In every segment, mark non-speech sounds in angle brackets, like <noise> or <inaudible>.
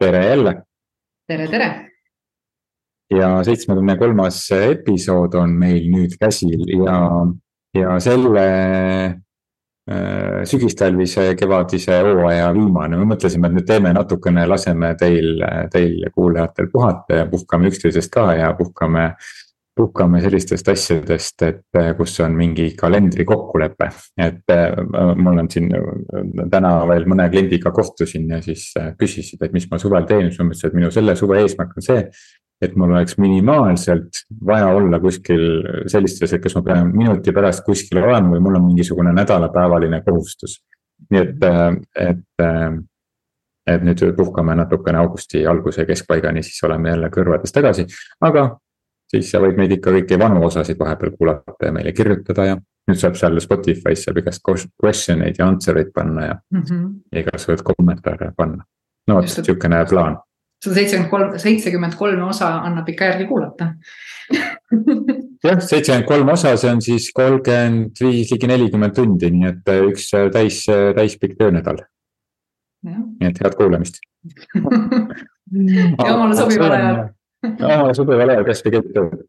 tere jälle. tere, tere. ja seitsmekümne kolmas episood on meil nüüd käsil ja, ja selle äh, sügistalvise, kevadise hooaja viimane, me mõtlesime, et nüüd teeme natukene, laseme teil, teil kuulajatel puhata ja puhkame üksteisest ka ja puhkame äh, puhkame sellistest asjadest, et äh, kus on mingi kalendri kokkulepe. et äh, mul on siin äh, täna veel mõne kliendiga kohtusin ja siis küsisid, et mis ma suvel teen, siis ma mõtlesin, et minu selle suve eesmärk on see. et mul oleks minimaalselt vaja olla kuskil sellistes, et kas ma pean minuti pärast kuskil olema või mul on mingisugune nädalapäevaline kohustus. nii et, et et nüüd puhkame natukene augusti alguse keskpaigani, siis oleme jälle kõrvades tagasi, aga siis sa võid meid ikka kõiki vanu osasid vahepeal kuulata ja meile kirjutada ja nüüd saab seal Spotify's saab igast question eid ja answer eid panna ja mm -hmm. igasuguseid kommentaare panna. no vot, sihukene plaan. sada seitsekümmend kolm, seitsekümmend kolm osa annab ikka järgi kuulata <laughs> jah, seitsekümmend kolm osa, see on siis kolmkümmend viis, ligi nelikümmend tundi, nii et üks täis, täispikk töönädal. nii et head kuulamist <laughs> ja omale sobival ajal <laughs> no sobival ajal kasvõi kõik.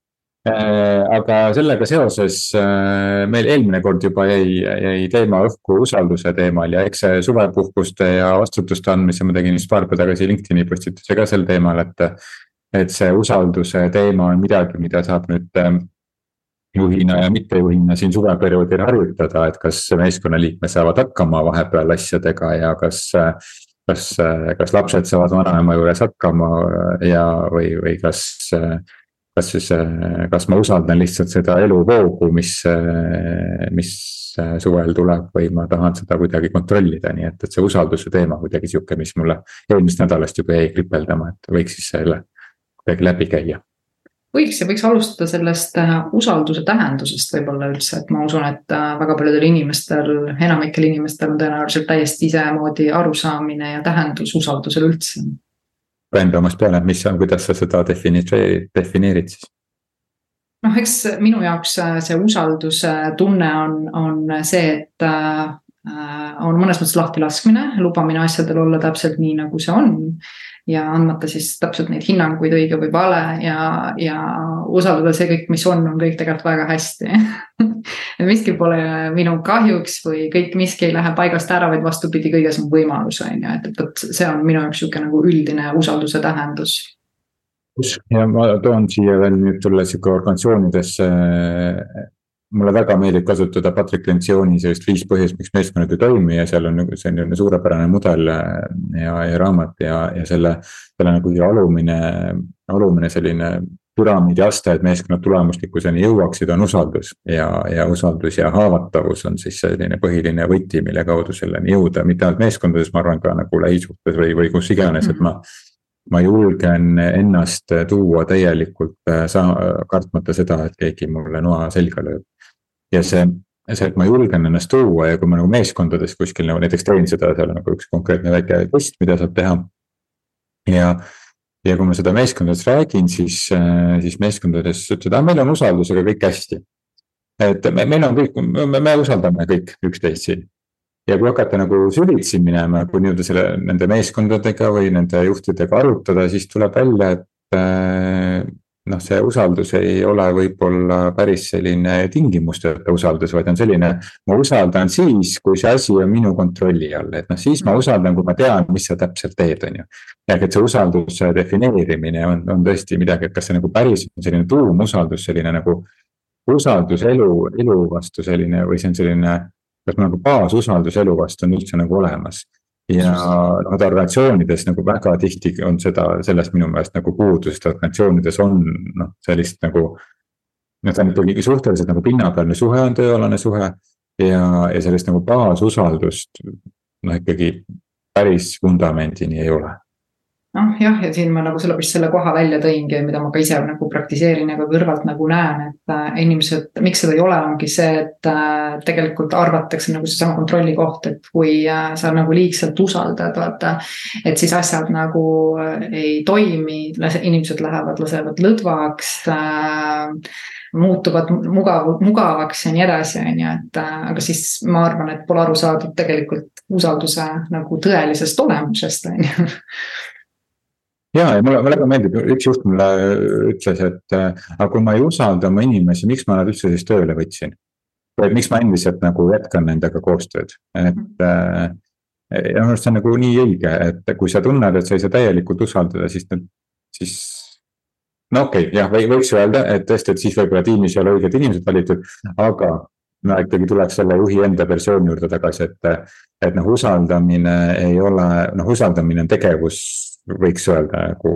Äh, aga sellega seoses äh, meil eelmine kord juba jäi, jäi teema õhku usalduse teemal ja eks see suvepuhkuste ja vastutuste andmise, ma tegin just paar päeva tagasi LinkedIni postituse ka sel teemal, et. et see usalduse teema on midagi, mida saab nüüd ähm, juhina ja mittejuhina siin suveperioodil harjutada, et kas meeskonnaliikmed saavad hakkama vahepeal asjadega ja kas kas, kas lapsed saavad vanaema juures hakkama ja, või, või kas, kas siis, kas ma usaldan lihtsalt seda eluvoogu, mis, mis suvel tuleb või ma tahan seda kuidagi kontrollida, nii et, et see usalduse teema kuidagi sihuke, mis mulle eelmisest nädalast juba jäi kripeldama, et võiks siis selle kuidagi läbi käia võiks ja võiks alustada sellest äh, usalduse tähendusest võib-olla üldse, et ma usun, et äh, väga paljudel inimestel, enamikel inimestel on tõenäoliselt täiesti isemoodi arusaamine ja tähendus usaldusel üldse. enda omast peale, mis on, kuidas sa seda defineerid, defineerid siis? noh, eks minu jaoks äh, see usalduse tunne on, on see, et on mõnes mõttes lahtilaskmine, lubamine asjadel olla täpselt nii, nagu see on ja andmata siis täpselt neid hinnanguid õige või vale ja, ja usaldada see kõik, mis on, on kõik tegelikult väga hästi. <laughs> Miski pole minu kahjuks või kõik miski ei lähe paigast ära, vaid vastupidi, kõiges on võimalus, on ju, et, et vot see on minu jaoks sihuke nagu üldine usalduse tähendus. Ja ma toon siia veel nüüd tulla sihuke organisatsioonidesse mulle väga meeldib kasutada Patrick Lencioni sellist viis põhjust, miks meeskonnad ei toimi ja seal on, see on niisugune suurepärane mudel äh, ja, ja raamat ja, ja selle. selle nagu alumine, alumine selline püramiidi aste, et meeskonnad tulemuslikkuseni jõuaksid, on usaldus. ja, ja usaldus ja haavatavus on siis selline põhiline võti, mille kaudu selleni jõuda, mitte ainult meeskondades, ma arvan ka nagu lähisuhtes või, või kus iganes, et ma ma julgen ennast tuua täielikult äh, kartmata seda, et keegi mulle noa selga lööb ja see, see, et ma julgen ennast tuua ja kui ma nagu meeskondades kuskil nagu näiteks teen seda, seal on nagu üks konkreetne väike test, mida saab teha. ja, ja kui ma seda meeskondades räägin, siis, siis meeskondades ütlevad, ah meil on usaldusega kõik hästi. et me, meil on kõik, me, me usaldame kõik üksteist siin ja kui hakata nagu süvitsi minema, kui nii-öelda selle, nende meeskondadega või nende juhtidega arutada, siis tuleb välja, et noh, see usaldus ei ole võib-olla päris selline tingimusteta usaldus, vaid on selline. ma usaldan siis, kui see asi on minu kontrolli all, et noh, siis ma usaldan, kui ma tean, mis sa täpselt teed, on ju. ehk et see usalduse defineerimine on, on tõesti midagi, et kas see nagu päris on selline tuumusaldus, selline nagu. usaldus elu, elu vastu selline või see on selline, kas nagu baasusaldus elu vastu on üldse nagu olemas ja noh, organisatsioonides nagu väga tihti on seda, sellest minu meelest nagu puudu, sest organisatsioonides on noh, sellist nagu. noh, ta on ikkagi suhteliselt nagu pinnapealne suhe on tööalane suhe ja, ja sellist nagu baasusaldust noh, ikkagi päris vundamendini ei ole noh jah, ja siin ma nagu sellepärast selle koha välja tõingi, mida ma ka ise nagu praktiseerin ja ka kõrvalt nagu näen, et äh, inimesed, miks seda ei ole, ongi see, et äh, tegelikult arvatakse nagu seesama kontrolli koht, et kui äh, sa nagu liigselt usaldad, vaata. et siis asjad nagu ei toimi, inimesed lähevad, lasevad lõdvaks muutuvad mugav, mugavaks ja nii edasi, on ju, et aga siis ma arvan, et pole aru saadud tegelikult usalduse nagu tõelisest olemusest, on ju <laughs> ja, ja mulle väga meeldib, üks juht mulle ütles, et aga kui ma ei usalda oma inimesi, miks ma nad üldse siis tööle võtsin? või miks ma endiselt nagu jätkan nendega koostööd, et äh, ja minu arust see on nagu nii õige, et kui sa tunned, et sa ei saa täielikult usaldada, siis siis. no okei okay,, jah, või võiks öelda, et tõesti, et siis võib-olla tiimis ei ole õiged inimesed valitud, aga ma ikkagi tuleks selle juhi enda versiooni juurde tagasi, et, et noh, usaldamine ei ole, noh, usaldamine on tegevus, võiks öelda nagu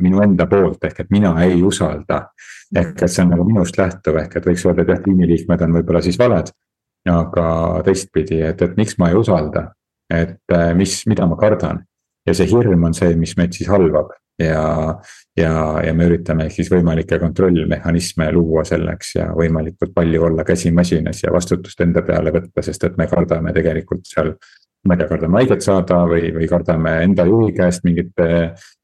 minu enda poolt, ehk et mina ei usalda. ehk et see on nagu minust lähtuv, ehk et võiks öelda, et jah, tiimiliikmed on võib-olla siis valed. aga teistpidi, et, et miks ma ei usalda, et mis, mida ma kardan ja see hirm on see, mis meid siis halvab ja, ja, ja me üritame siis võimalikke kontrollmehhanisme luua selleks ja võimalikult palju olla käsi masinas ja vastutust enda peale võtta, sest et me kardame tegelikult seal. ma ei tea, kardame haiget saada või, või kardame enda juhi käest mingit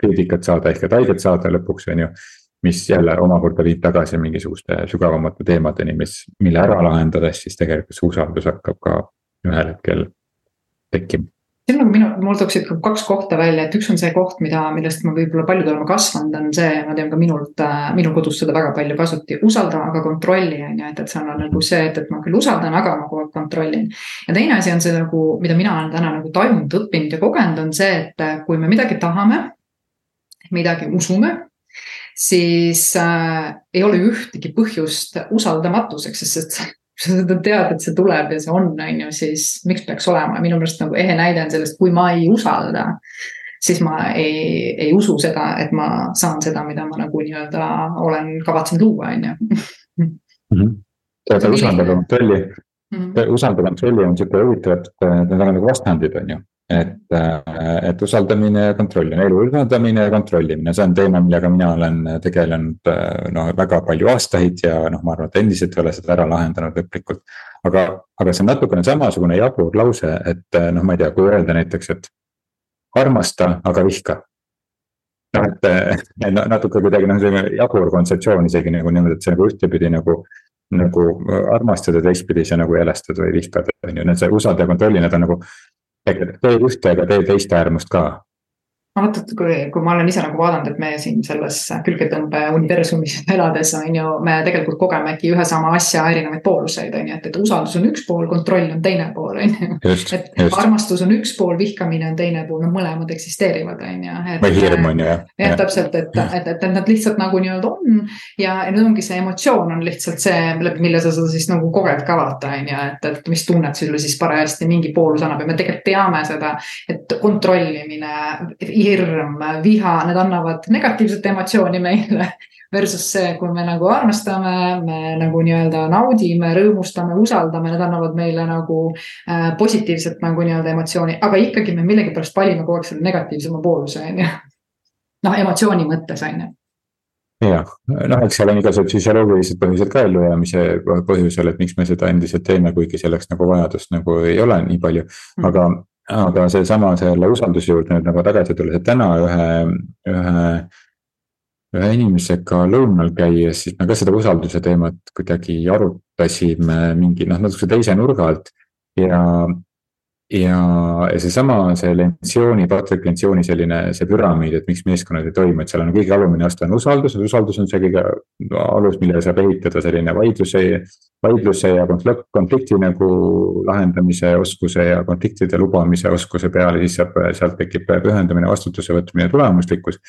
kriitikat saada ehk et haiget saada lõpuks, on ju. mis jälle omakorda viib tagasi mingisuguste sügavamate teemadeni, mis, mille ära lahendades siis tegelikult see usaldus hakkab ka ühel hetkel tekkima siin nagu minu, mul tooksid kaks kohta välja, et üks on see koht, mida, millest ma võib-olla paljud oleme kasvanud, on see, ma tean ka minult, äh, minu kodus seda väga palju kasuti, usalda, aga kontrolli on ju, et, et seal on nagu see, et, et ma küll usaldan, aga ma kogu aeg kontrollin. ja teine asi on see nagu, mida mina olen täna nagu tajunud, õppinud ja kogenud, on see, et äh, kui me midagi tahame, midagi usume siis äh, ei ole ühtegi põhjust usaldamatuseks, sest kui sa seda tead, et see tuleb ja see on, on ju, siis miks peaks olema, minu meelest nagu ehe näide on sellest, kui ma ei usalda. siis ma ei, ei usu seda, et ma saan seda, mida ma nagu nii-öelda olen kavatsenud luua, on ju. Mhm. usaldada kontrolli mm, -hmm. usaldada kontrolli on sihuke huvitav, et need on nagu vastandid, on ju et, äh, et usaldamine ja kontrollimine, elu usaldamine ja kontrollimine, see on teema, millega mina olen tegelenud noh, väga palju aastaid ja noh, ma arvan, et endiselt ei ole seda ära lahendanud lõplikult. aga, aga see on natukene samasugune jabur lause, et noh, ma ei tea, kui öelda näiteks, et armasta, aga vihka. noh, et, et natuke kuidagi noh, selline jabur kontseptsioon isegi nagu niimoodi, et see nagu ühtepidi nagu nagu armastada, teistpidi sa nagu jälestad või vihkad, on ju, need see usalda ja kontrolli, need on nagu tee ühte, aga tee teist äärmust ka ma mõtlen, et kui, kui ma olen ise nagu vaadanud, et me siin selles külgetõmbe universumis elades on ju, me tegelikult kogemegi ühe sama asja erinevaid pooluseid, on ju, et, et usaldus on üks pool, kontroll on teine pool, on ju. et just. armastus on üks pool, vihkamine on teine pool, noh, mõlemad eksisteerivad, on ju. või hirm on ju, jah. jah, täpselt, et, et, et, nad lihtsalt nagu nii-öelda on ja, ja nüüd ongi see emotsioon on lihtsalt see, läbi mille sa seda siis nagu koged ka vaata, on ju, et, et mis tunnet sulle siis parajasti mingi poolus annab ja me tegelikult teame seda, et kontrollimine hirm, viha, need annavad negatiivset emotsiooni meile. <laughs> Versus see, kui me nagu armastame, me nagu nii-öelda naudime, rõõmustame, usaldame, need annavad meile nagu äh, positiivset nagu nii-öelda emotsiooni, aga ikkagi me millegipärast valime kogu aeg selle negatiivsema pooluse, on ju. noh, emotsiooni mõttes, on ju jah, noh, eks seal on igasugused füsioloogilised põhjused ka ellujäämise põhjusel, et miks me seda endiselt teeme, kuigi selleks nagu vajadust nagu ei ole nii palju, mm. aga aga seesama selle usalduse juurde nüüd nagu tagasi tulles, et täna ühe, ühe. ühe inimesega lõunal käies, siis me ka seda usalduse teemat kuidagi arutasime mingi noh, natukese teise nurga alt. ja, ja, ja seesama, see Lentsiooni, Patrick Lentsiooni selline, see püramiid, et miks meeskonnad ei toimu, et seal on kõige alumine aste on usaldus, usaldus on see kõige alus, millele saab ehitada selline vaidluse. Vaidluse ja konflikt, konflikti nagu lahendamise oskuse ja konfliktide lubamise oskuse peale, siis saab, sealt tekib pühendumine, vastutuse võtmine, tulemuslikkus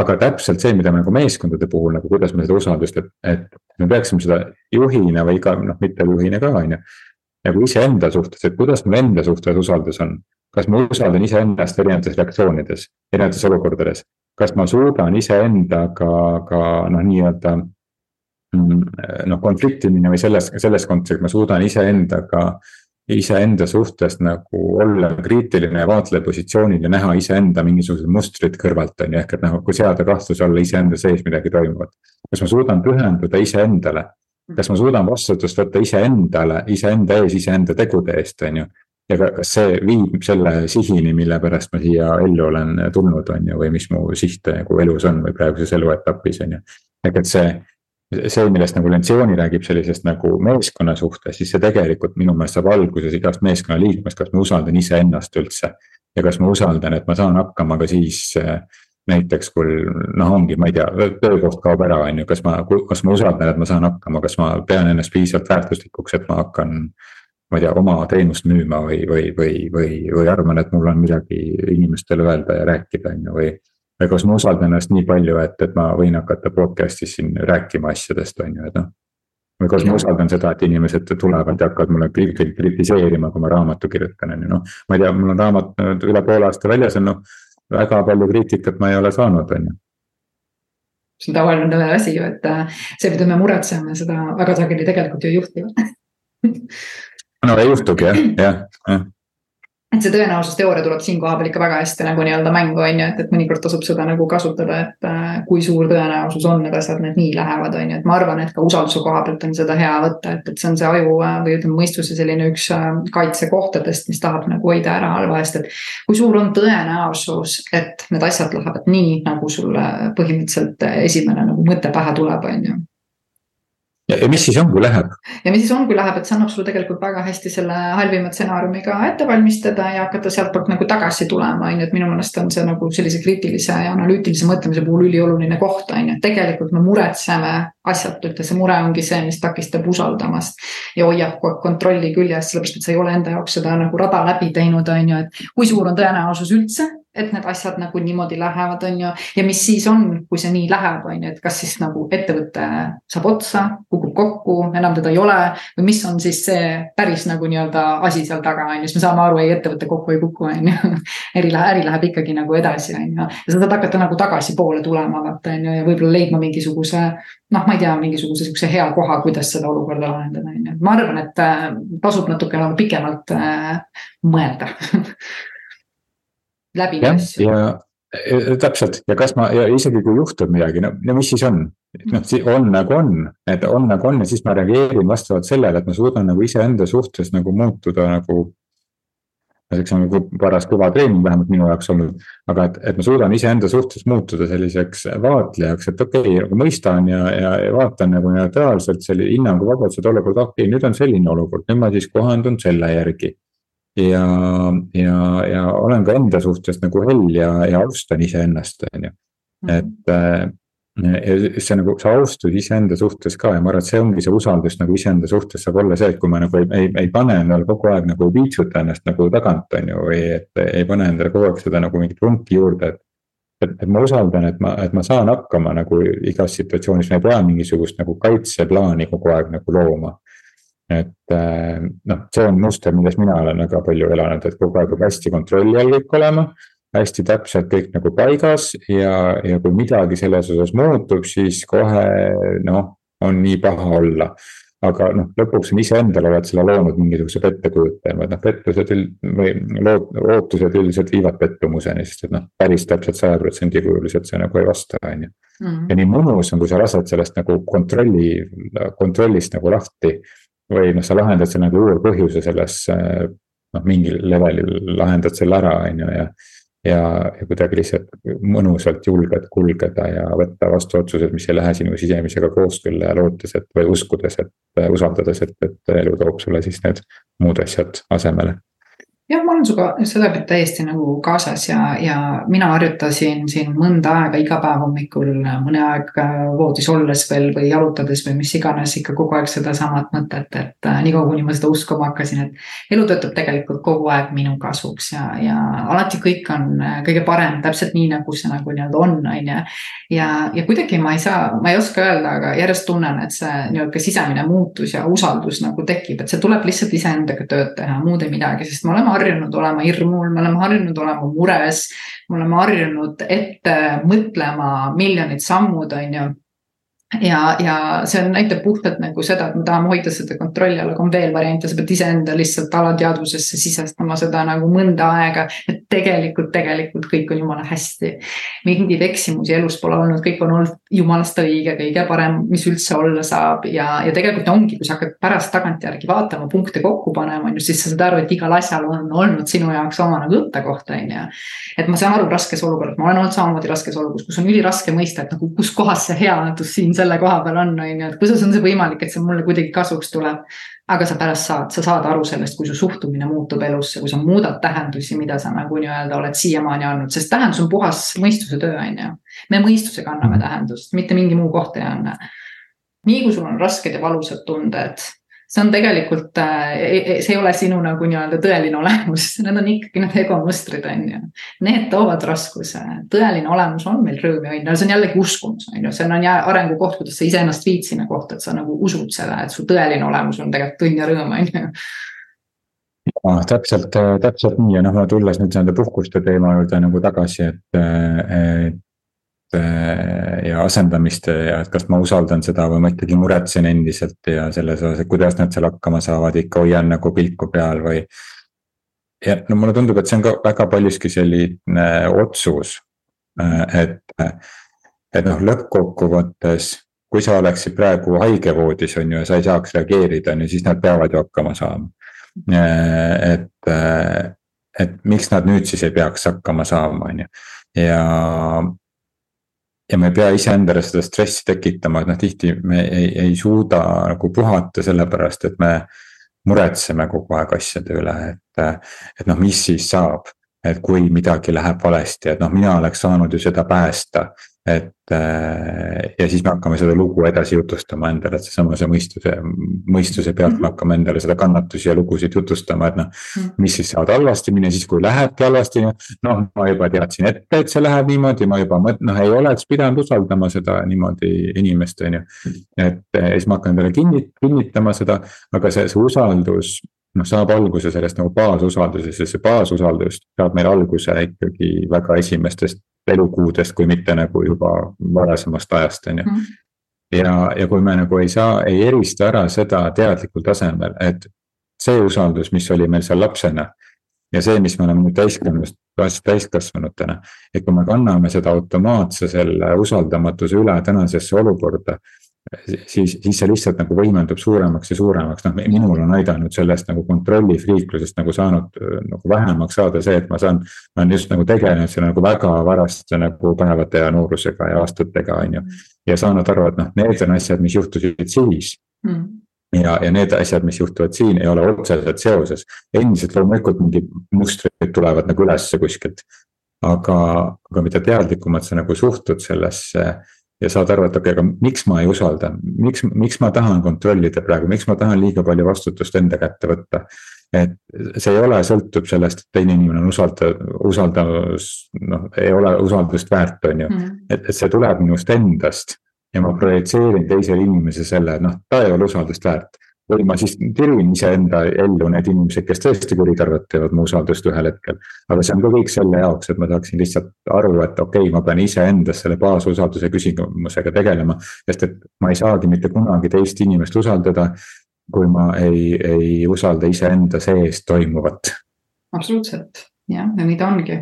aga täpselt see, mida me nagu meeskondade puhul nagu, kuidas me seda usaldust, et, et me peaksime seda juhina või iga noh, mitte juhina ka on ju nagu iseenda suhtes, et kuidas mul enda suhtes usaldus on. kas ma usaldan iseennast erinevates reaktsioonides, erinevates olukordades, kas ma suudan iseendaga ka noh, nii-öelda. Mm, noh, konflikti minna või selles, selles kontekstis ma suudan iseendaga, iseenda suhtes nagu olla kriitiline vaatlejapositsioonil ja näha iseenda mingisugused mustrid kõrvalt, on ju, ehk et noh, kui seada kahtluse alla iseenda sees midagi toimuvat. kas ma suudan pühenduda iseendale kas ma suudan vastutust võtta iseendale, iseenda ees, iseenda tegude eest, on ju. ja kas see viib selle sihini, mille pärast ma siia ellu olen tulnud, on ju, või mis mu siht nagu elus on või praeguses eluetapis, on ju. ehk et see, see, millest nagu Lencioni räägib sellisest nagu meeskonna suhtes, siis see tegelikult minu meelest saab alguses igast meeskonnaliikmest, kas ma usaldan iseennast üldse. ja kas ma usaldan, et ma saan hakkama ka siis näiteks kui noh, ongi, ma ei tea, töökoht kaob ära, on ju, kas ma, kas ma usaldan, et ma saan hakkama, kas ma pean ennast piisavalt väärtuslikuks, et ma hakkan. ma ei tea, oma teenust müüma või, või, või, või, või arvan, et mul on midagi inimestele öelda ja rääkida, on ju, või. Või kas ma usaldan ennast nii palju, et, et ma võin hakata podcast'is siin rääkima asjadest, on ju, et noh. Või kas ma usaldan seda, et inimesed tulevad ja hakkavad mulle kritiseerima, kui ma raamatu kirjutan, on ju, noh. ma ei tea, mul on raamat üle poole aasta väljas on, noh. Väga palju kriitikat ma ei ole saanud, on ju. See on tavaline asi ju, et äh, see, mida me muretseme, seda väga sageli tegelikult ju ei juhtu. <laughs> No ei juhtugi jah, jah, jah et see tõenäosusteooria tuleb siin koha peal ikka väga hästi nagu nii-öelda mängu, on ju, et, et mõnikord tasub seda nagu kasutada, et äh, kui suur tõenäosus on, et asjad need nii lähevad, on ju, et ma arvan, et ka usalduse koha pealt on seda hea võtta, et, et see on see aju äh, või ütleme, mõistuse selline üks äh, kaitsekohtadest, mis tahab nagu hoida ära halva eest, et. kui suur on tõenäosus, et need asjad lähevad nii, nagu sulle põhimõtteliselt esimene nagu mõte pähe tuleb, on ju ja, mis siis on, kui läheb? ja mis siis on, kui läheb, et see annab sulle tegelikult väga hästi selle halvima stsenaariumiga ette valmistada ja hakata sealtpoolt nagu tagasi tulema, on ju, et minu meelest on see nagu sellise kriitilise ja analüütilise mõtlemise puhul ülioluline koht, on ju, et tegelikult me muretseme asjatult ja see mure ongi see, mis takistab usaldamast. ja hoiab kontrolli küljes, sellepärast et sa ei ole enda jaoks seda nagu rada läbi teinud, on ju, et kui suur on tõenäosus üldse et need asjad nagu niimoodi lähevad, on ju. ja mis siis on, kui see nii läheb, on ju, et kas siis nagu ettevõte saab otsa, kukub kokku, enam teda ei ole. või mis on siis see päris nagu nii-öelda asi seal taga, on ju, siis me saame aru, ei ettevõte kokku ei kuku, on ju. <laughs> äri läheb, äri läheb ikkagi nagu edasi, on ju. ja sa saad hakata nagu tagasipoole tulema, vaata on ju, ja võib-olla leidma mingisuguse. noh, ma ei tea, mingisuguse sihukese hea koha, kuidas seda olukorda lahendada, on ju. ma arvan, et äh, tasub natuke nagu pikemalt äh, mõelda <laughs> läbi asju. ja täpselt ja kas ma ja isegi kui juhtub midagi, no, no mis siis on? noh, on nagu on, et on nagu on ja siis ma reageerin vastavalt sellele, et ma suudan nagu iseenda suhtes nagu muutuda nagu. näiteks on nagu paras kõva treening vähemalt minu jaoks olnud, aga et, et ma suudan iseenda suhtes muutuda selliseks vaatlejaks, et okei okay,, nagu mõistan ja, ja, ja vaatan nagu neutraalselt selle hinnangu vabaduse, et olukord, okei okay,, nüüd on selline olukord, nüüd ma siis kohandun selle järgi ja, ja, ja olen ka enda suhtes nagu hell ja, ja austan iseennast, on ju. Mhm. et äh, see nagu, see austus iseenda suhtes ka ja ma arvan, et see ongi see usaldus nagu iseenda suhtes saab olla see, et kui ma nagu ei, ei, ei pane endale kogu aeg nagu ei piitsuta ennast nagu tagant, on ju, või et ei pane endale kogu aeg seda nagu mingit vunki juurde, et. et, et ma usaldan, et ma, et ma saan hakkama nagu igas situatsioonis, ma ei pea mingisugust nagu kaitseplaani kogu aeg nagu looma et äh, noh, see on muster, milles mina olen väga palju elanud, et kogu aeg peab hästi kontrolli all kõik olema. hästi täpselt kõik nagu paigas ja, ja kui midagi selles osas muutub, siis kohe noh, on nii paha olla aga noh, lõpuks on iseendale oled selle loonud mingisuguse pettekujutuse, et noh, pettused või lood, ootused üldiselt viivad pettumuseni, sest et noh, päris täpselt saja protsendi kujuliselt see nagu ei vasta, on ju. Mm. ja nii mõnus on, kui sa lased sellest nagu kontrolli, kontrollist nagu lahti või noh, sa lahendad selle nagu juurpõhjuse selles noh, mingil levelil lahendad selle ära, on ju, ja. ja, ja kuidagi lihtsalt mõnusalt julged kulgeda ja võtta vastu otsused, mis ei lähe sinu sisemisega kooskõlla ja lootes, et või uskudes, et usaldades, et, et elu toob sulle siis need muud asjad asemele jah, ma olen sinuga sedapidi täiesti nagu kaasas ja, ja mina harjutasin siin mõnda aega iga päev hommikul mõne aeg voodis olles veel või jalutades või mis iganes ikka kogu aeg sedasamat mõtet, et äh, niikaua, kuni ma seda uskuma hakkasin, et elu töötab tegelikult kogu aeg minu kasuks ja, ja alati kõik on äh, kõige parem, täpselt nii, nagu see nagu nii-öelda on, on ju. ja, ja kuidagi ma ei saa, ma ei oska öelda, aga järjest tunnen, et see nii-öelda sisemine muutus ja usaldus nagu tekib, et see tuleb lihtsalt iseendaga tööd teha, muud ei midagi, sest me oleme harjunud olema hirmul, me oleme harjunud olema mures. me oleme harjunud ette mõtlema miljonid sammud, on ju ja, ja see näitab puhtalt nagu seda, et me tahame hoida seda kontrolli all, aga on veel variante, sa pead iseenda lihtsalt alateadvusesse sisestama seda nagu mõnda aega. et tegelikult, tegelikult kõik on jumala hästi. mingeid eksimusi elus pole olnud, kõik on olnud jumalast õige, kõige parem, mis üldse olla saab ja, ja tegelikult ongi, kui sa hakkad pärast tagantjärgi vaatama, punkte kokku panema, on ju, siis sa saad aru, et igal asjal on olnud sinu jaoks oma nagu õppekoht, on ju. et ma saan aru raskes olukorras, ma olen olnud samamoodi raskes olukorras, kus on üliraske mõista, et nagu kus kohas see headus siin selle koha peal on, on ju, et kuidas on see võimalik, et see mulle kuidagi kasuks tuleb. aga sa pärast saad, sa saad aru sellest, kui su suhtumine muutub elusse, kui sa muudad tähendusi, mida sa nagu nii-öelda oled siiamaani andnud, sest tähendus on puhas mõistuse töö, on ju. me mõistusega anname mm. tähendust, mitte mingi muu koht ei anna. nii kui sul on rasked ja valusad tunded see on tegelikult, äh, e, e, see ei ole sinu nagu nii-öelda tõeline olemus, <laughs> need on ikkagi need ego mustrid, on ju. Need toovad raskuse, tõeline olemus on meil rõõm ja õnn, see on jällegi uskumus, on ju, see on arengukoht, kuidas sa iseennast viid sinna kohta, et sa nagu usud seda, et su tõeline olemus on tegelikult õnn ja rõõm, on ju. Ja täpselt, täpselt nii. Ja noh, tulles nüüd nende puhkuste teema juurde nagu tagasi, et, et Äh, ja asendamist ja et kas ma usaldan seda või ma ikkagi muretsen endiselt ja selles osas, et kuidas nad seal hakkama saavad, ikka hoian nagu pilku peal või. ja no mulle tundub, et see on ka väga paljuski selline otsus, äh, et, et noh, lõppkokkuvõttes kui sa oleksid praegu haigevoodis, on ju, ja sa ei saaks reageerida, on ju, siis nad peavad ju hakkama saama. Äh, et, et miks nad nüüd siis ei peaks hakkama saama, on ju. ja, ja me ei pea iseendale seda stressi tekitama, et noh, tihti me ei, ei suuda nagu puhata, sellepärast et me muretseme kogu aeg asjade üle, et, et noh, mis siis saab. et kui midagi läheb valesti, et noh, mina oleks saanud ju seda päästa, et äh, ja siis me hakkame seda lugu edasi jutustama endale, et seesama see mõistuse, mõistuse pealt me mhm. hakkame endale seda kannatusi ja lugusid jutustama, et noh. Mhm. mis siis saavad halvasti minna, siis kui lähebki halvasti, noh, ma juba teadsin ette, et see läheb niimoodi, ma juba mõt-, noh, ei oleks pidanud usaldama seda niimoodi inimest, on ju. et siis ma hakkan endale kinnit-, kinnitama seda, aga see, see usaldus noh, saab alguse sellest nagu baasusaldusest ja see baasusaldus saab meil alguse ikkagi väga esimestest elukuudest, kui mitte nagu juba varasemast ajast, on ju. Mhm. ja, ja kui me nagu ei saa, ei erista ära seda teadlikul tasemel, et see usaldus, mis oli meil seal lapsena. ja see, mis me oleme nüüd täiskasvanust, täiskasvanutena, et kui me kanname seda automaatse selle usaldamatuse üle tänasesse olukorda siis, siis see lihtsalt nagu võimendub suuremaks ja suuremaks, noh minul on aidanud sellest nagu kontrollifriiklusest nagu saanud nagu vähemaks saada see, et ma saan. ma olen just nagu tegelenud selle nagu väga varaste nagu päevade ja noorusega ja aastatega, on ju. ja saanud aru, et noh, need on asjad, mis juhtusid siis mm ja, ja need asjad, mis juhtuvad siin, ei ole otseselt seoses. endiselt loomulikult mingid mustrid tulevad nagu ülesse kuskilt. aga, aga mida teadlikumalt sa nagu suhtud sellesse ja saad aru, et okei okay,, aga miks ma ei usalda, miks, miks ma tahan kontrollida praegu, miks ma tahan liiga palju vastutust enda kätte võtta. et see ei ole, sõltub sellest, et teine inimene on usalda, usaldus, noh, ei ole usaldust väärt, on ju. Mm.. et, et see tuleb minust endast ja ma projitseerin teisele inimesele selle, et noh, ta ei ole usaldust väärt või ma siis tirin iseenda ellu need inimesed, kes tõesti kuritarvitavad mu usaldust ühel hetkel. aga see on ka kõik selle jaoks, et ma saaksin lihtsalt aru, et okei okay,, ma pean iseendas selle baasusalduse küsimusega tegelema. sest et ma ei saagi mitte kunagi teist inimest usaldada, kui ma ei, ei usalda iseenda sees toimuvat. absoluutselt, jah, ja nii ta ongi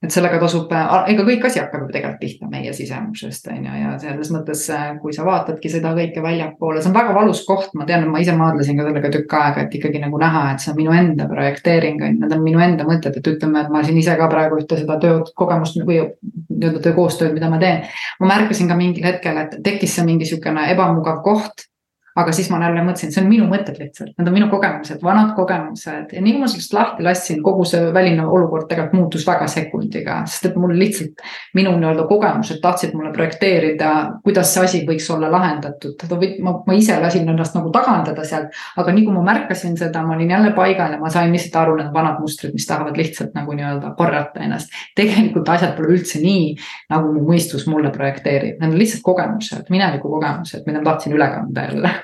et sellega tasub, ega kõik asi hakkab ju tegelikult pihta meie sisemusest, on ju, ja selles mõttes, kui sa vaatadki seda kõike väljapoole, see on väga valus koht, ma tean, ma ise maadlesin ka sellega tükk aega, et ikkagi nagu näha, et see on minu enda projekteering, on ju, need on minu enda mõtted, et ütleme, et ma siin ise ka praegu ühte seda töökogemust või nii-öelda töökoostööd, mida ma teen. ma märkasin ka mingil hetkel, et tekkis see mingi sihukene ebamugav koht aga siis ma jälle mõtlesin, see on minu mõtted lihtsalt, need on minu kogemused, vanad kogemused ja nii kui ma sellest lahti lasin, kogu see väline olukord tegelikult muutus väga sekundiga, sest et mul lihtsalt. minu nii-öelda kogemused tahtsid mulle projekteerida, kuidas see asi võiks olla lahendatud, ma, ma ise lasin ennast nagu tagandada sealt. aga nii kui ma märkasin seda, ma olin jälle paigal ja ma sain lihtsalt aru, need vanad mustrid, mis tahavad lihtsalt nagu nii-öelda korrata ennast. tegelikult asjad pole üldse nii, nagu mu mõistus mulle projekteerib, need on lihtsalt kogemused, mineviku kogemused, mida ma tahtsin üle kanda jälle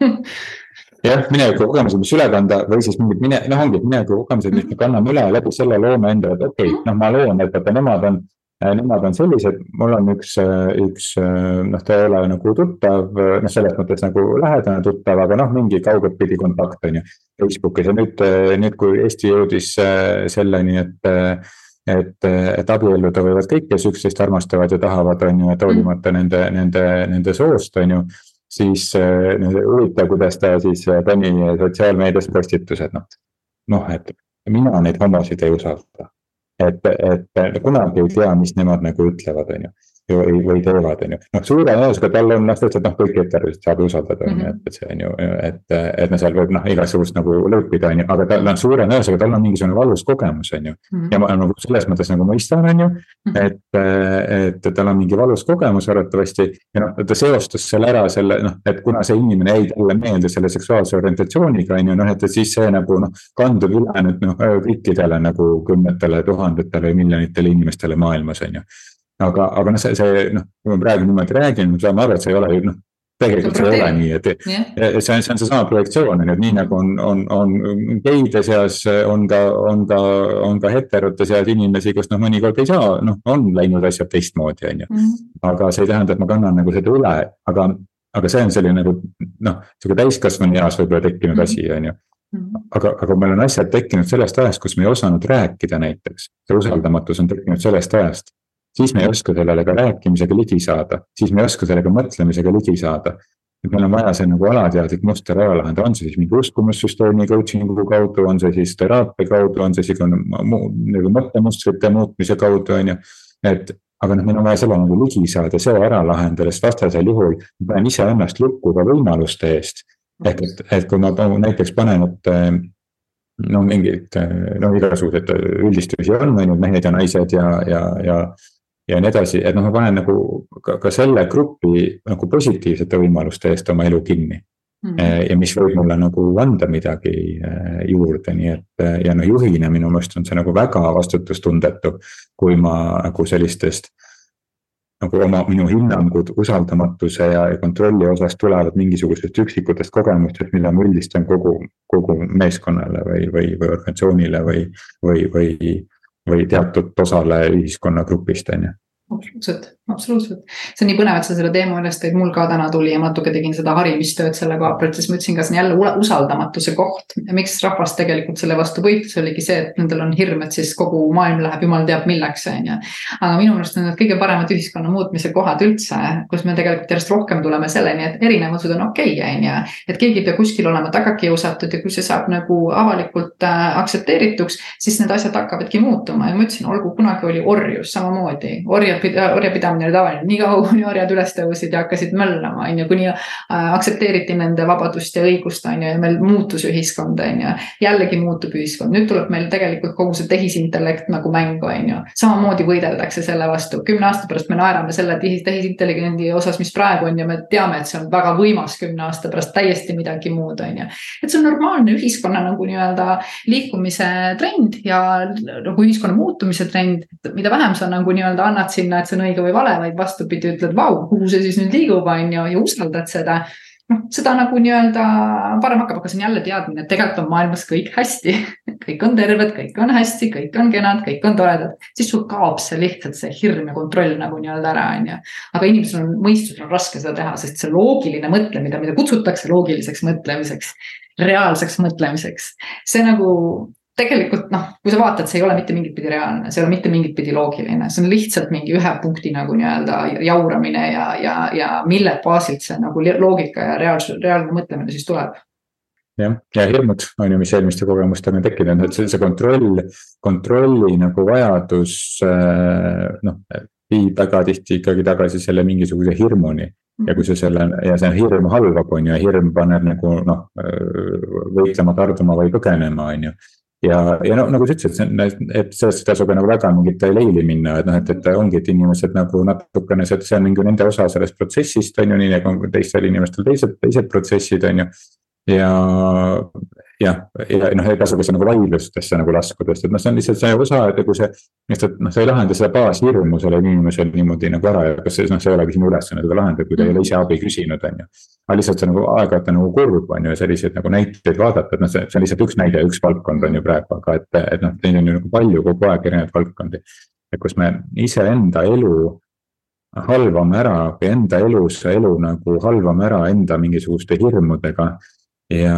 <laughs> jah, mineviku kogemused, mis üle kanda või siis mingid mine, noh, ongi mineviku kogemused, mis me kanname üle läbi selle loome endale, et okei okay,, noh, ma loon, et vaata, nemad on. Nemad on sellised, mul on üks, üks noh, ta ei ole nagu tuttav, noh, selles mõttes nagu lähedane tuttav, aga noh, mingi kaugelt pidi kontakt on ju. Facebookis ja nüüd, nüüd kui Eesti jõudis selleni, et et, et abielluda võivad kõik, kes üksteist armastavad ja tahavad, on ju, et hoolimata nende, nende, nende soost, on ju siis äh, huvitav, kuidas ta siis äh, pani sotsiaalmeedias postitused, noh. noh, et mina neid homosid ei usalda. et, et kunagi ei tea, mis nemad nagu ütlevad, on ju. Või, või teevad, on ju. noh, suure tõenäosusega tal on noh, tõesti, et noh, kõiki ettevõtteid saab usaldada, on ju, Mhm. et, et see on ju, et, et noh, seal võib noh, igasugust nagu lõõpida, on ju, aga tal on suure tõenäosusega, tal on mingisugune valus kogemus, on ju. ja ma nagu selles mõttes nagu mõistan, on ju, Mhm. et, et tal on mingi valus kogemus arvatavasti. ja noh, ta seostas selle ära selle noh, et kuna see inimene jäi talle meelde selle seksuaalse orientatsiooniga, on ju, noh, et, et siis see nagu noh. kandub üle nüüd noh, kõikidele nagu kümnetele tuhandetele miljonitele inimestele maailmas, on ju aga, aga noh, see, see noh, kui ma praegu niimoodi räägin, me saame aru, et see ei ole ju noh, tegelikult see ei ole nii, et yeah. see on, see on seesama projektsioon on ju, et nii nagu on, on, on geide seas on ka, on ka, on ka heterote seas inimesi, kus noh, mõnikord ei saa, noh, on läinud asjad teistmoodi, on ju. aga see ei tähenda, et ma kannan nagu seda üle, aga, aga see on selline nagu noh, sihuke täiskasvanu eas võib-olla tekkinud asi, on ju. Aga, aga meil on asjad tekkinud sellest ajast, kus me ei osanud rääkida näiteks, see usaldamatus on tekkinud sellest ajast siis me ei oska sellele ka rääkimisega ligi saada, siis me ei oska sellega mõtlemisega ligi saada. et meil on vaja see nagu alateadlik muster ära lahendada, on see siis mingi uskumussüsteemi coaching'u kaudu, on see siis teraapia kaudu, on see siis nagu mõttemustrite muutmise kaudu, on ju. et aga noh, meil on vaja selle nagu ligi saada, see ära lahendada, sest vastasel juhul ma panen iseennast lukku ka võimaluste eest. ehk et, et kui ma näiteks panen, et no mingeid, no igasuguseid üldistusi on, on ju, mehed ja naised ja, ja, ja ja nii edasi, et noh, ma panen nagu ka, ka selle grupi nagu positiivsete võimaluste eest oma elu kinni mm. -hmm. ja mis võib mulle nagu anda midagi juurde, nii et ja no juhina minu meelest on see nagu väga vastutustundetu. kui ma nagu sellistest nagu oma, minu hinnangud usaldamatuse ja, ja kontrolli osas tulevad mingisugustest üksikutest kogemustest, mille ma üldistan kogu, kogu meeskonnale või, või, või organisatsioonile või, või, või või teatud osale ühiskonnagrupist, on ju absoluutselt, absoluutselt. see on nii põnev, et sa selle teema üles tõid, mul ka täna tuli ja natuke tegin seda harimistööd selle koha pealt, siis ma ütlesin ka, see on jälle usaldamatuse koht. miks rahvas tegelikult selle vastu võitlus, oligi see, et nendel on hirm, et siis kogu maailm läheb jumal teab milleks, on ju. aga minu meelest on need kõige paremad ühiskonna muutmise kohad üldse, kus me tegelikult järjest rohkem tuleme selleni, et erinevused on okei okay,, on ju. et keegi ei pea kuskil olema taga kiusatud ja kui see saab nagu avalikult äh, aktsepteerituks, siis need asjad hakkavadki muutuma ja ma ütlesin, olgu, kunagi oli orjus samamoodi, orjad orjapidamine oli tavaline, niikaua kuni orjad üles tõusid ja hakkasid möllama, on ju, kuni aktsepteeriti nende vabadust ja õigust, on ju, ja meil muutus ühiskond, on ju. jällegi muutub ühiskond, nüüd tuleb meil tegelikult kogu see tehisintellekt nagu mängu, on ju. samamoodi võideldakse selle vastu, kümne aasta pärast me naerame selle tehisintelligendi osas, mis praegu on ja me teame, et see on väga võimas kümne aasta pärast täiesti midagi muud, on ju. et see on normaalne ühiskonna nagu nii-öelda liikumise trend ja nagu ühiskonna muutumise trend, mida vähem sa nagu nii-öelda annad sinna sinna, et see on õige või vale, vaid vastupidi, ütled, vau, kuhu see siis nüüd liigub, on ju, ja usaldad seda. noh, seda nagu nii-öelda parem hakkab, aga see on jälle teadmine, et tegelikult on maailmas kõik hästi. <laughs> kõik on terved, kõik on hästi, kõik on kenad, kõik on toredad, siis sul kaob see lihtsalt see hirm ja kontroll nagu nii-öelda ära, on ju. aga inimesel on, mõistusel on raske seda teha, sest see loogiline mõtlemine, mida kutsutakse loogiliseks mõtlemiseks, reaalseks mõtlemiseks, see nagu tegelikult noh, kui sa vaatad, see ei ole mitte mingit pidi reaalne, see ei ole mitte mingit pidi loogiline, see on lihtsalt mingi ühe punkti nagu nii-öelda jauramine ja, ja, ja mille baasilt see nagu loogika ja reaalsus, reaalne mõtlemine siis tuleb jah, ja hirmud on ju, mis eelmiste kogemustega on tekkinud, et see, see kontroll, kontrolli nagu vajadus noh, viib väga tihti ikkagi tagasi selle mingisuguse hirmuni. ja kui sa selle ja see hirm halvab, on ju, ja hirm paneb nagu noh, võitlema, tarduma või põgenema, on ju ja, ja no nagu sa ütlesid, see on, et sellest ei tasu ka nagu väga mingit leili minna, et noh, et, et ongi, et inimesed nagu natukene, see, see on mingi nende osa sellest protsessist on ju, nii nagu on teistel inimestel teised, teised protsessid on ju. Ja, jah, ja noh, ka nagu vaidlustesse nagu laskuda, sest et noh, see on lihtsalt see osa, et kui see. lihtsalt noh, sa ei lahenda seda baashirmu sellel inimesel niimoodi nagu ära ja kas see noh, see ei olegi sinu ülesanne seda lahendada, kui ta ei ole ise abi küsinud, on ju. aga lihtsalt see nagu aeg-ajalt on nagu kurb, on ju, selliseid nagu näiteid vaadata, et noh, see, see on lihtsalt üks näide, üks valdkond on ju praegu, aga et, et noh, neid on ju nagu palju kogu aeg erinevaid valdkondi. et kus me iseenda elu halvame ära või enda elus elu nagu halvame ära enda mingisuguste hirmudega ja,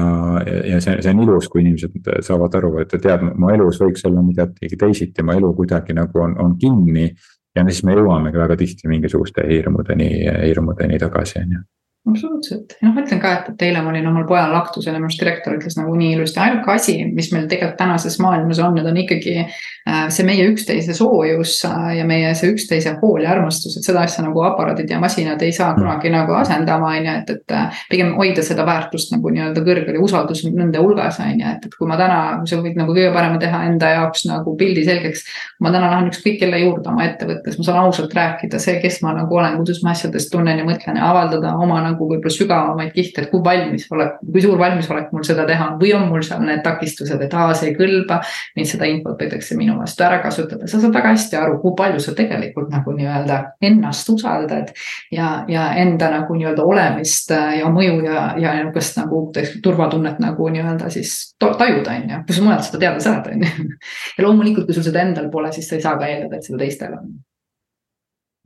ja see, see on ilus, kui inimesed saavad aru, et tead, mu elus võiks olla midagi teisiti, mu elu kuidagi nagu on, on kinni. ja siis me jõuamegi väga tihti mingisuguste hirmudeni, hirmudeni tagasi, on ju absoluutselt, noh, ma ütlen ka, et, et eile ma olin omal pojal laktusel ja minu arust direktor ütles nagu nii ilusti, ainuke asi, mis meil tegelikult tänases maailmas on, need on ikkagi äh, see meie üksteise soojus äh, ja meie see üksteise hool ja armastus, et seda asja nagu aparaadid ja masinad ei saa mm. kunagi nagu asendama, on ju, et, et äh, pigem hoida seda väärtust nagu nii-öelda kõrgel ja usaldus nende hulgas, on ju, et, et kui ma täna, kui sa võid nagu kõige parema teha enda jaoks nagu pildi selgeks. ma täna lähen ükskõik kelle juurde oma ettevõttes, ma saan ausalt rääkida see, kes ma nagu olen, kuidas ma asjadest tunnen ja mõtlen ja avaldada oma nagu nagu võib-olla sügavamaid kihte, et kui valmis olek, kui suur valmisolek mul seda teha on või on mul seal need takistused, et aa, see ei kõlba. nüüd seda infot võidakse minu vastu ära kasutada, sa saad väga hästi aru, kui palju sa tegelikult nagu nii-öelda ennast usaldad. ja, ja enda nagu nii-öelda olemist ja mõju ja, ja niisugust nagu turvatunnet nagu nii-öelda siis tajuda, on ju, kus sa mujalt seda teada saad, on ju. <laughs> ja loomulikult, kui sul seda endal pole, siis sa ei saa ka eeldada, et seda teistel on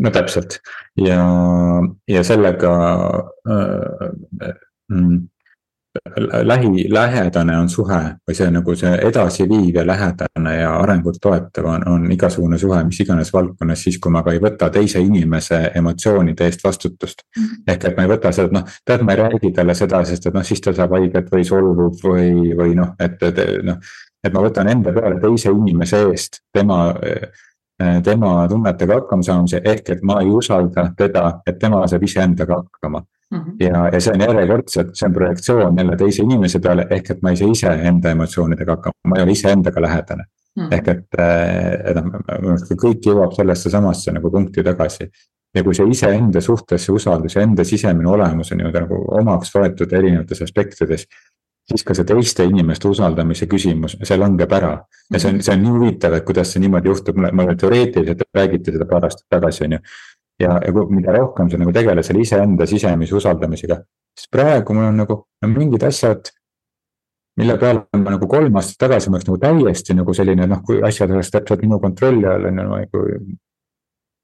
no täpselt ja, ja sellega äh, mm, lähi, lähedane on suhe või see nagu see edasiviiv ja lähedane ja arengut toetav on, on igasugune suhe mis iganes valdkonnas, siis kui ma ka ei võta teise inimese emotsioonide eest vastutust. Mhm. ehk et ma ei võta seda, et noh, tead, ma ei räägi talle seda, sest et noh, siis ta saab haiget või solvub või, või noh, et, et noh. et ma võtan enda peale teise inimese eest tema tema tunnetega hakkama saamise, ehk et ma ei usalda teda, et tema saab iseendaga hakkama mm. -hmm. ja, ja see on järjekordselt, see on projektsioon jälle teise inimese peale, ehk et ma ei saa iseenda emotsioonidega hakkama, ma ei ole iseendaga lähedane mm. -hmm. ehk et, et noh, kõik jõuab sellesse samasse nagu punkti tagasi. ja kui see iseenda suhtes, see usaldus ja enda sisemine olemus on nii-öelda nagu omaks võetud erinevates aspektides siis ka see teiste inimeste usaldamise küsimus, see langeb ära. ja see on, see on nii huvitav, et kuidas see niimoodi juhtub, mulle teoreetiliselt räägiti seda paar aastat tagasi, on ju. ja, ja mida rohkem sa nagu tegeled selle iseenda sisemise usaldamisega, siis praegu mul on nagu no, mingid asjad. mille peale ma nagu kolm aastat tagasi ma oleks nagu täiesti nagu selline noh, kui asjad oleks täpselt minu kontrolli all on ju nagu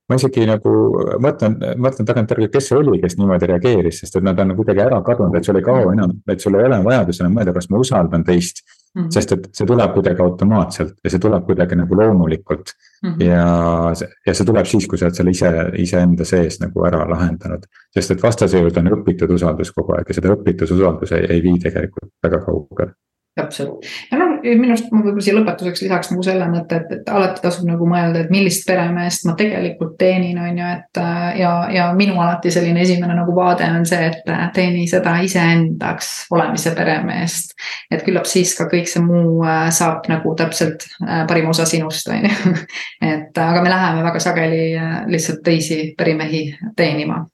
ma isegi nagu mõtlen, mõtlen tagantjärgi, kes see oli, kes niimoodi reageeris, sest et nad on kuidagi ära kadunud, et sul ei kao enam, et sul ei ole vajadus enam mõelda, kas ma usaldan teist mm. -hmm. sest et see tuleb kuidagi automaatselt ja see tuleb kuidagi nagu loomulikult mm. -hmm. ja, ja see tuleb siis, kui sa oled selle ise, iseenda sees nagu ära lahendanud. sest et vastasel juhul on õpitud usaldus kogu aeg ja seda õpitud usaldus ei, ei vii tegelikult väga kaugele täpselt ja noh, minu arust ma võib-olla siia lõpetuseks lisaks nagu selle mõtte, et, et alati tasub nagu mõelda, et millist peremeest ma tegelikult teenin, on ju, et. ja, ja minu alati selline esimene nagu vaade on see, et teeni seda iseendaks olemise peremeest. et küllap siis ka kõik see muu äh, saab nagu täpselt äh, parim osa sinust, on ju. <laughs> et aga me läheme väga sageli äh, lihtsalt teisi perimehi teenima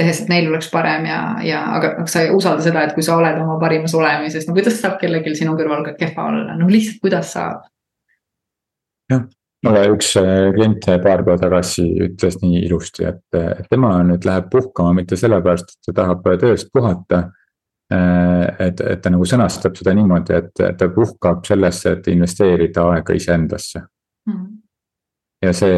tehes, et neil oleks parem ja, ja aga sa ei usalda seda, et kui sa oled oma parimas olemises, no kuidas saab kellelgi sinu kõrval ka kehva olla, no lihtsalt kuidas saab? jah, mulle üks äh, klient paar päeva tagasi ütles nii ilusti, et tema nüüd läheb puhkama mitte sellepärast, et ta tahab tööst puhata. Äh, et, et ta nagu sõnastab seda niimoodi, et ta puhkab sellesse, et investeerida aega iseendasse mm ja see,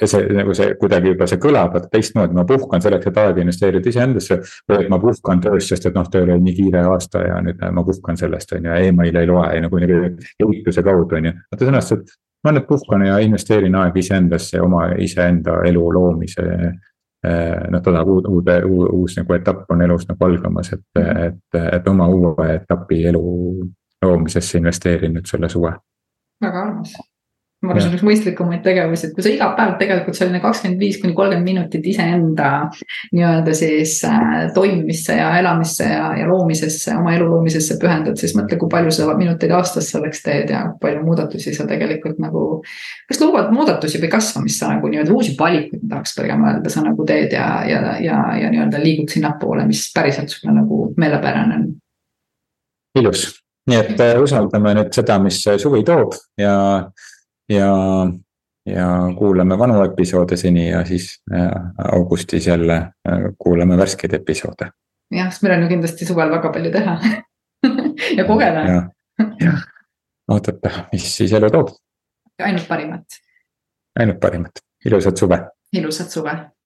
ja see nagu see kuidagi juba see kõlab teistmoodi, ma puhkan selleks, et aega investeerida iseendasse. või et ma puhkan tööst, sest et noh, tööl oli nii kiire aasta ja nüüd ma puhkan sellest on ju, email'e ei loe ja nagu jõutuse kaudu on ju. ta sõnastas, et ma nüüd puhkan ja investeerin aega iseendasse, oma iseenda elu loomise noh, ta tahab uude, uude, uus nagu etapp on elus nagu algamas, et, et, et oma uue etapi elu loomisesse investeerin nüüd selle suve. väga armas ma arvan, see on üks mõistlikumaid tegevusi, et kui sa iga päev tegelikult selline kakskümmend viis kuni kolmkümmend minutit iseenda nii-öelda siis äh, toimimisse ja elamisse ja, ja loomisesse, oma elu loomisesse pühendad, siis mõtle, kui palju sa minuteid aastas selleks teed ja palju muudatusi sa tegelikult nagu. kas lubad muudatusi või kasvamist sa nagu nii-öelda uusi valikuid tahaks pigem öelda, sa nagu teed ja, ja, ja, ja nii-öelda liigud sinnapoole, mis päriselt sulle nagu meelepärane on. ilus, nii et äh, usaldame nüüd seda, mis suvi toob ja ja, ja kuulame vanu episoode seni ja siis äh, augustis jälle äh, kuulame värskeid episoode. jah, sest meil on ju kindlasti suvel väga palju teha <laughs> ja kogeda. jah, oodata, mis siis elu toob. ainult parimat. ainult parimat, ilusat suve. ilusat suve